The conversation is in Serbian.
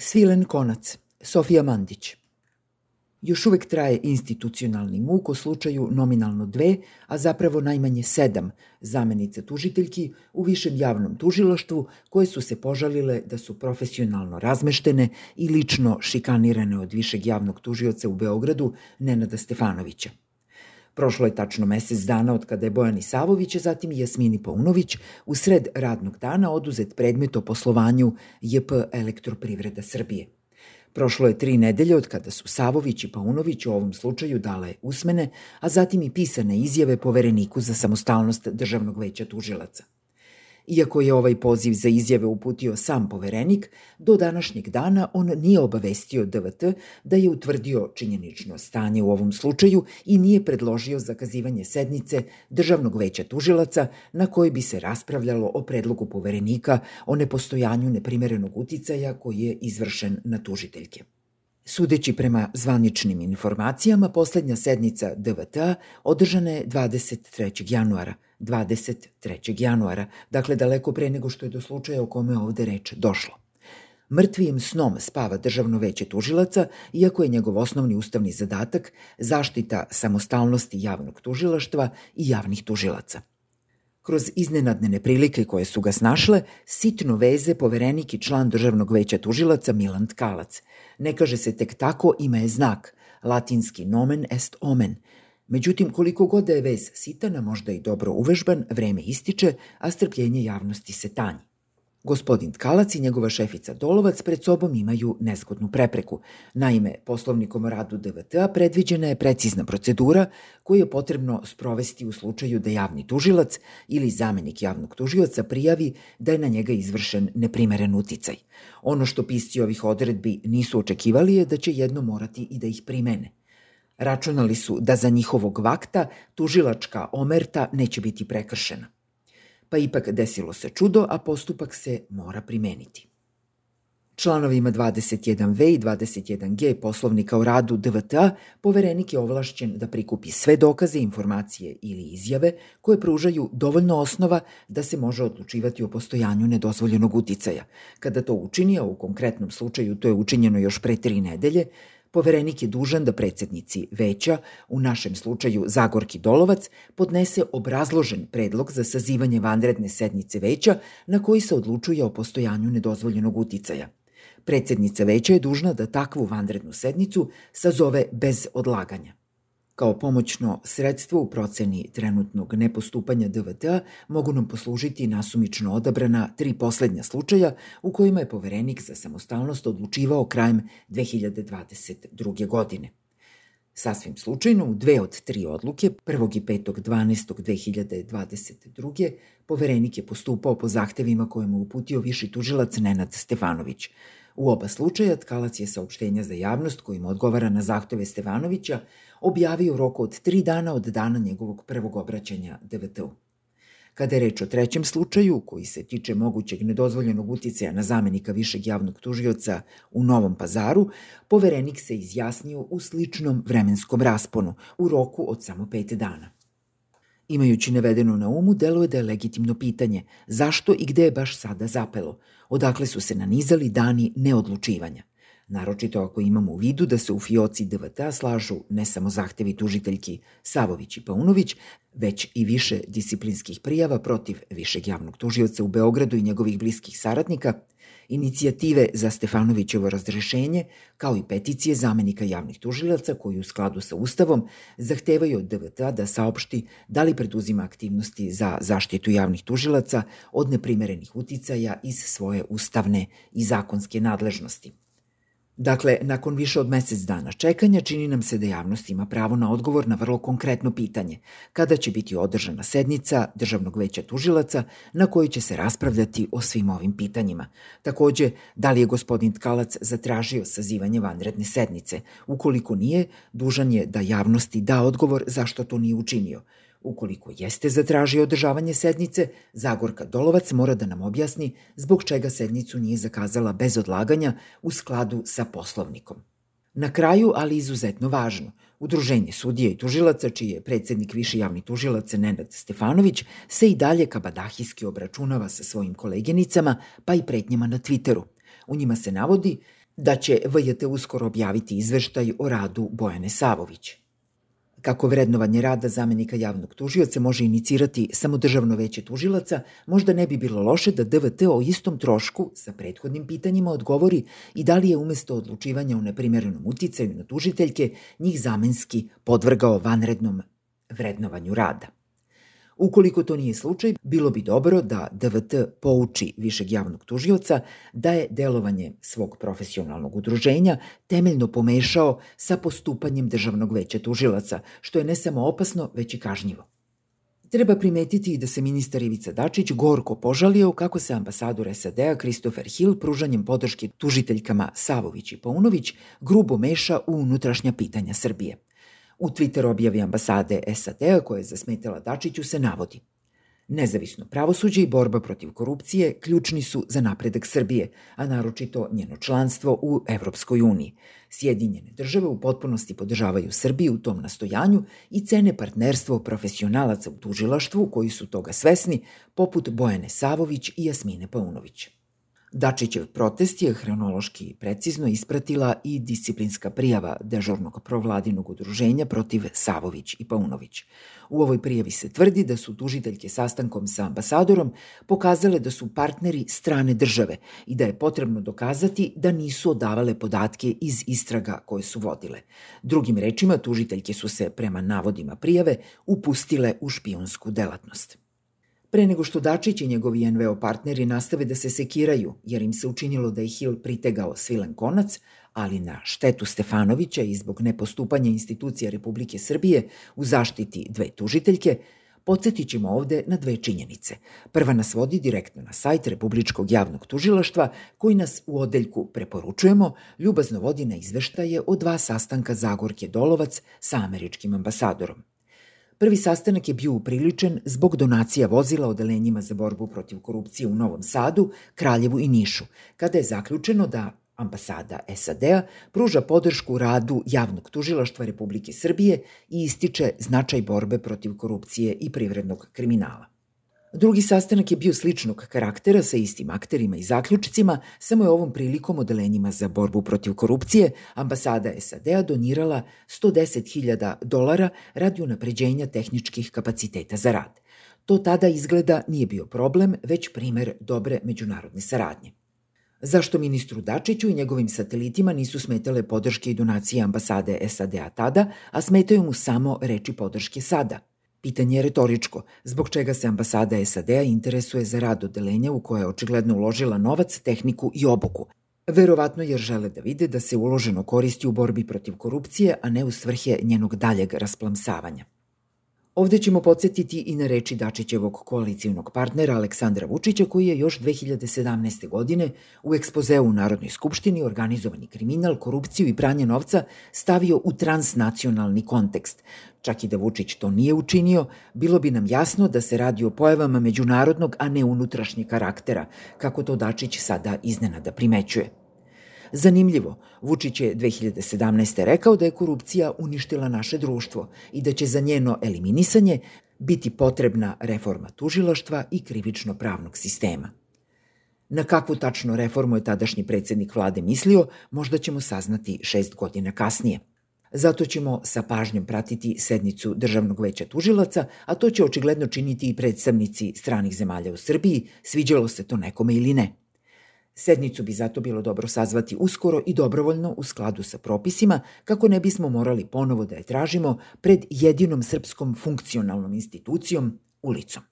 Svilen konac, Sofija Mandić. Još uvek traje institucionalni muk o slučaju nominalno dve, a zapravo najmanje sedam zamenice tužiteljki u višem javnom tužilaštvu koje su se požalile da su profesionalno razmeštene i lično šikanirane od višeg javnog tužioca u Beogradu Nenada Stefanovića. Prošlo je tačno mesec dana od kada je Bojan Isavović, a zatim i Jasmini Paunović u sred radnog dana oduzet predmet o poslovanju JP Elektroprivreda Srbije. Prošlo je tri nedelje od kada su Savović i Paunović u ovom slučaju dale usmene, a zatim i pisane izjave povereniku za samostalnost Državnog veća tužilaca – Iako je ovaj poziv za izjave uputio sam poverenik, do današnjeg dana on nije obavestio DVT da je utvrdio činjenično stanje u ovom slučaju i nije predložio zakazivanje sednice Državnog veća tužilaca na kojoj bi se raspravljalo o predlogu poverenika o nepostojanju neprimerenog uticaja koji je izvršen na tužiteljke. Sudeći prema zvaničnim informacijama, poslednja sednica DVT održana je 23. januara – 23. januara, dakle daleko pre nego što je do slučaja o kome ovde reč došlo. Mrtvijim snom spava Državno veće tužilaca, iako je njegov osnovni ustavni zadatak zaštita samostalnosti javnog tužilaštva i javnih tužilaca. Kroz iznenadne neprilike koje su ga snašle, sitno veze poverenik i član Državnog veća tužilaca Milan Tkalac. Ne kaže se tek tako, ima je znak, latinski nomen est omen – Međutim, koliko god da je vez sitana, možda i dobro uvežban, vreme ističe, a strpljenje javnosti se tanji. Gospodin Tkalac i njegova šefica Dolovac pred sobom imaju nezgodnu prepreku. Naime, poslovnikom o radu DVT-a predviđena je precizna procedura koju je potrebno sprovesti u slučaju da javni tužilac ili zamenik javnog tužioca prijavi da je na njega izvršen neprimeren uticaj. Ono što pisci ovih odredbi nisu očekivali je da će jedno morati i da ih primene. Računali su da za njihovog vakta tužilačka omerta neće biti prekršena. Pa ipak desilo se čudo, a postupak se mora primeniti. Članovima 21V i 21G poslovnika o radu DVTA poverenik je ovlašćen da prikupi sve dokaze, informacije ili izjave koje pružaju dovoljno osnova da se može odlučivati o postojanju nedozvoljenog uticaja. Kada to učini, a u konkretnom slučaju to je učinjeno još pre tri nedelje, Poverenik je dužan da predsednici veća, u našem slučaju Zagorki Dolovac, podnese obrazložen predlog za sazivanje vanredne sednice veća na koji se odlučuje o postojanju nedozvoljenog uticaja. Predsednica veća je dužna da takvu vanrednu sednicu sazove bez odlaganja. Kao pomoćno sredstvo u proceni trenutnog nepostupanja DVT-a mogu nam poslužiti nasumično odabrana tri poslednja slučaja u kojima je poverenik za samostalnost odlučivao krajem 2022. godine. Sasvim slučajno, u dve od tri odluke, 1. i 5. 12. 2022. poverenik je postupao po zahtevima koje mu uputio viši tužilac Nenad Stefanović. U oba slučaja Tkalac je saopštenja za javnost kojim odgovara na zahteve Stefanovića objavio roku od tri dana od dana njegovog prvog obraćanja DVT-u. Kada je reč o trećem slučaju, koji se tiče mogućeg nedozvoljenog uticaja na zamenika višeg javnog tužioca u Novom pazaru, poverenik se izjasnio u sličnom vremenskom rasponu, u roku od samo pet dana. Imajući navedeno na umu, deluje da je legitimno pitanje zašto i gde je baš sada zapelo, odakle su se nanizali dani neodlučivanja naročito ako imamo u vidu da se u fioci DVT slažu ne samo zahtevi tužiteljki Savović i Paunović, već i više disciplinskih prijava protiv višeg javnog tužioca u Beogradu i njegovih bliskih saradnika, inicijative za Stefanovićevo razrešenje, kao i peticije zamenika javnih tužilaca koji u skladu sa Ustavom zahtevaju od DVT da saopšti da li preduzima aktivnosti za zaštitu javnih tužilaca od neprimerenih uticaja iz svoje ustavne i zakonske nadležnosti. Dakle, nakon više od mesec dana čekanja, čini nam se da javnost ima pravo na odgovor na vrlo konkretno pitanje kada će biti održana sednica Državnog veća tužilaca na kojoj će se raspravljati o svim ovim pitanjima. Takođe, da li je gospodin Tkalac zatražio sazivanje vanredne sednice? Ukoliko nije, dužan je da javnosti da odgovor zašto to nije učinio – Ukoliko jeste zatražio održavanje sednice, Zagorka Dolovac mora da nam objasni zbog čega sednicu nije zakazala bez odlaganja u skladu sa poslovnikom. Na kraju, ali izuzetno važno, Udruženje sudija i tužilaca, čiji je predsednik više javnih tužilaca Nenad Stefanović, se i dalje kabadahijski obračunava sa svojim koleginicama, pa i pretnjama na Twitteru. U njima se navodi da će VJT uskoro objaviti izveštaj o radu Bojane Savović. Kako vrednovanje rada zamenika javnog tužioca može inicirati samo državno veće tužilaca, možda ne bi bilo loše da DVT o istom trošku sa prethodnim pitanjima odgovori i da li je umesto odlučivanja o neprimerenom uticaju na tužiteljke njih zamenski podvrgao vanrednom vrednovanju rada. Ukoliko to nije slučaj, bilo bi dobro da DVT pouči višeg javnog tužioca da je delovanje svog profesionalnog udruženja temeljno pomešao sa postupanjem državnog veća tužilaca, što je ne samo opasno, već i kažnjivo. Treba primetiti i da se ministar Ivica Dačić gorko požalio kako se ambasador SAD-a Christopher Hill pružanjem podrške tužiteljkama Savović i Paunović grubo meša u unutrašnja pitanja Srbije – U Twitter objavi ambasade SAD-a koja je zasmetala Dačiću se navodi Nezavisno pravosuđe i borba protiv korupcije ključni su za napredak Srbije, a naročito njeno članstvo u Evropskoj uniji. Sjedinjene države u potpunosti podržavaju Srbiju u tom nastojanju i cene partnerstvo profesionalaca u tužilaštvu koji su toga svesni, poput Bojane Savović i Jasmine Paunović. Dačićev protest je hronološki precizno ispratila i disciplinska prijava dežurnog provladinog udruženja protiv Savović i Paunović. U ovoj prijavi se tvrdi da su tužiteljke sastankom sa ambasadorom pokazale da su partneri strane države i da je potrebno dokazati da nisu odavale podatke iz istraga koje su vodile. Drugim rečima, tužiteljke su se, prema navodima prijave, upustile u špionsku delatnost. Pre nego što Dačić i njegovi NVO partneri nastave da se sekiraju, jer im se učinilo da je Hill pritegao svilen konac, ali na štetu Stefanovića i zbog nepostupanja institucija Republike Srbije u zaštiti dve tužiteljke, podsjetit ćemo ovde na dve činjenice. Prva nas vodi direktno na sajt Republičkog javnog tužilaštva, koji nas u odeljku preporučujemo, ljubazno vodi na izveštaje o dva sastanka Zagorke Dolovac sa američkim ambasadorom. Prvi sastanak je bio upriličen zbog donacija vozila odelenjima za borbu protiv korupcije u Novom Sadu, Kraljevu i Nišu, kada je zaključeno da ambasada SAD-a pruža podršku radu javnog tužilaštva Republike Srbije i ističe značaj borbe protiv korupcije i privrednog kriminala. Drugi sastanak je bio sličnog karaktera sa istim akterima i zaključicima, samo je ovom prilikom odelenjima za borbu protiv korupcije ambasada SAD-a donirala 110.000 dolara radi unapređenja tehničkih kapaciteta za rad. To tada izgleda nije bio problem, već primer dobre međunarodne saradnje. Zašto ministru Dačiću i njegovim satelitima nisu smetale podrške i donacije ambasade SAD-a tada, a smetaju mu samo reči podrške sada – Pitanje je retoričko, zbog čega se ambasada SAD-a interesuje za rad odelenja u koje je očigledno uložila novac, tehniku i obuku. Verovatno jer žele da vide da se uloženo koristi u borbi protiv korupcije, a ne u svrhe njenog daljeg rasplamsavanja. Ovde ćemo podsjetiti i na reči Dačićevog koalicijonog partnera Aleksandra Vučića koji je još 2017. godine u ekspozeu u Narodnoj skupštini organizovani kriminal, korupciju i pranje novca stavio u transnacionalni kontekst. Čak i da Vučić to nije učinio, bilo bi nam jasno da se radi o pojavama međunarodnog, a ne unutrašnjeg karaktera, kako to Dačić sada iznenada primećuje. Zanimljivo, Vučić je 2017. rekao da je korupcija uništila naše društvo i da će za njeno eliminisanje biti potrebna reforma tužilaštva i krivično-pravnog sistema. Na kakvu tačno reformu je tadašnji predsednik vlade mislio, možda ćemo saznati šest godina kasnije. Zato ćemo sa pažnjom pratiti sednicu Državnog veća tužilaca, a to će očigledno činiti i predstavnici stranih zemalja u Srbiji, sviđalo se to nekome ili ne. Sednicu bi zato bilo dobro sazvati uskoro i dobrovoljno u skladu sa propisima, kako ne bismo morali ponovo da je tražimo pred jedinom srpskom funkcionalnom institucijom, ulicom.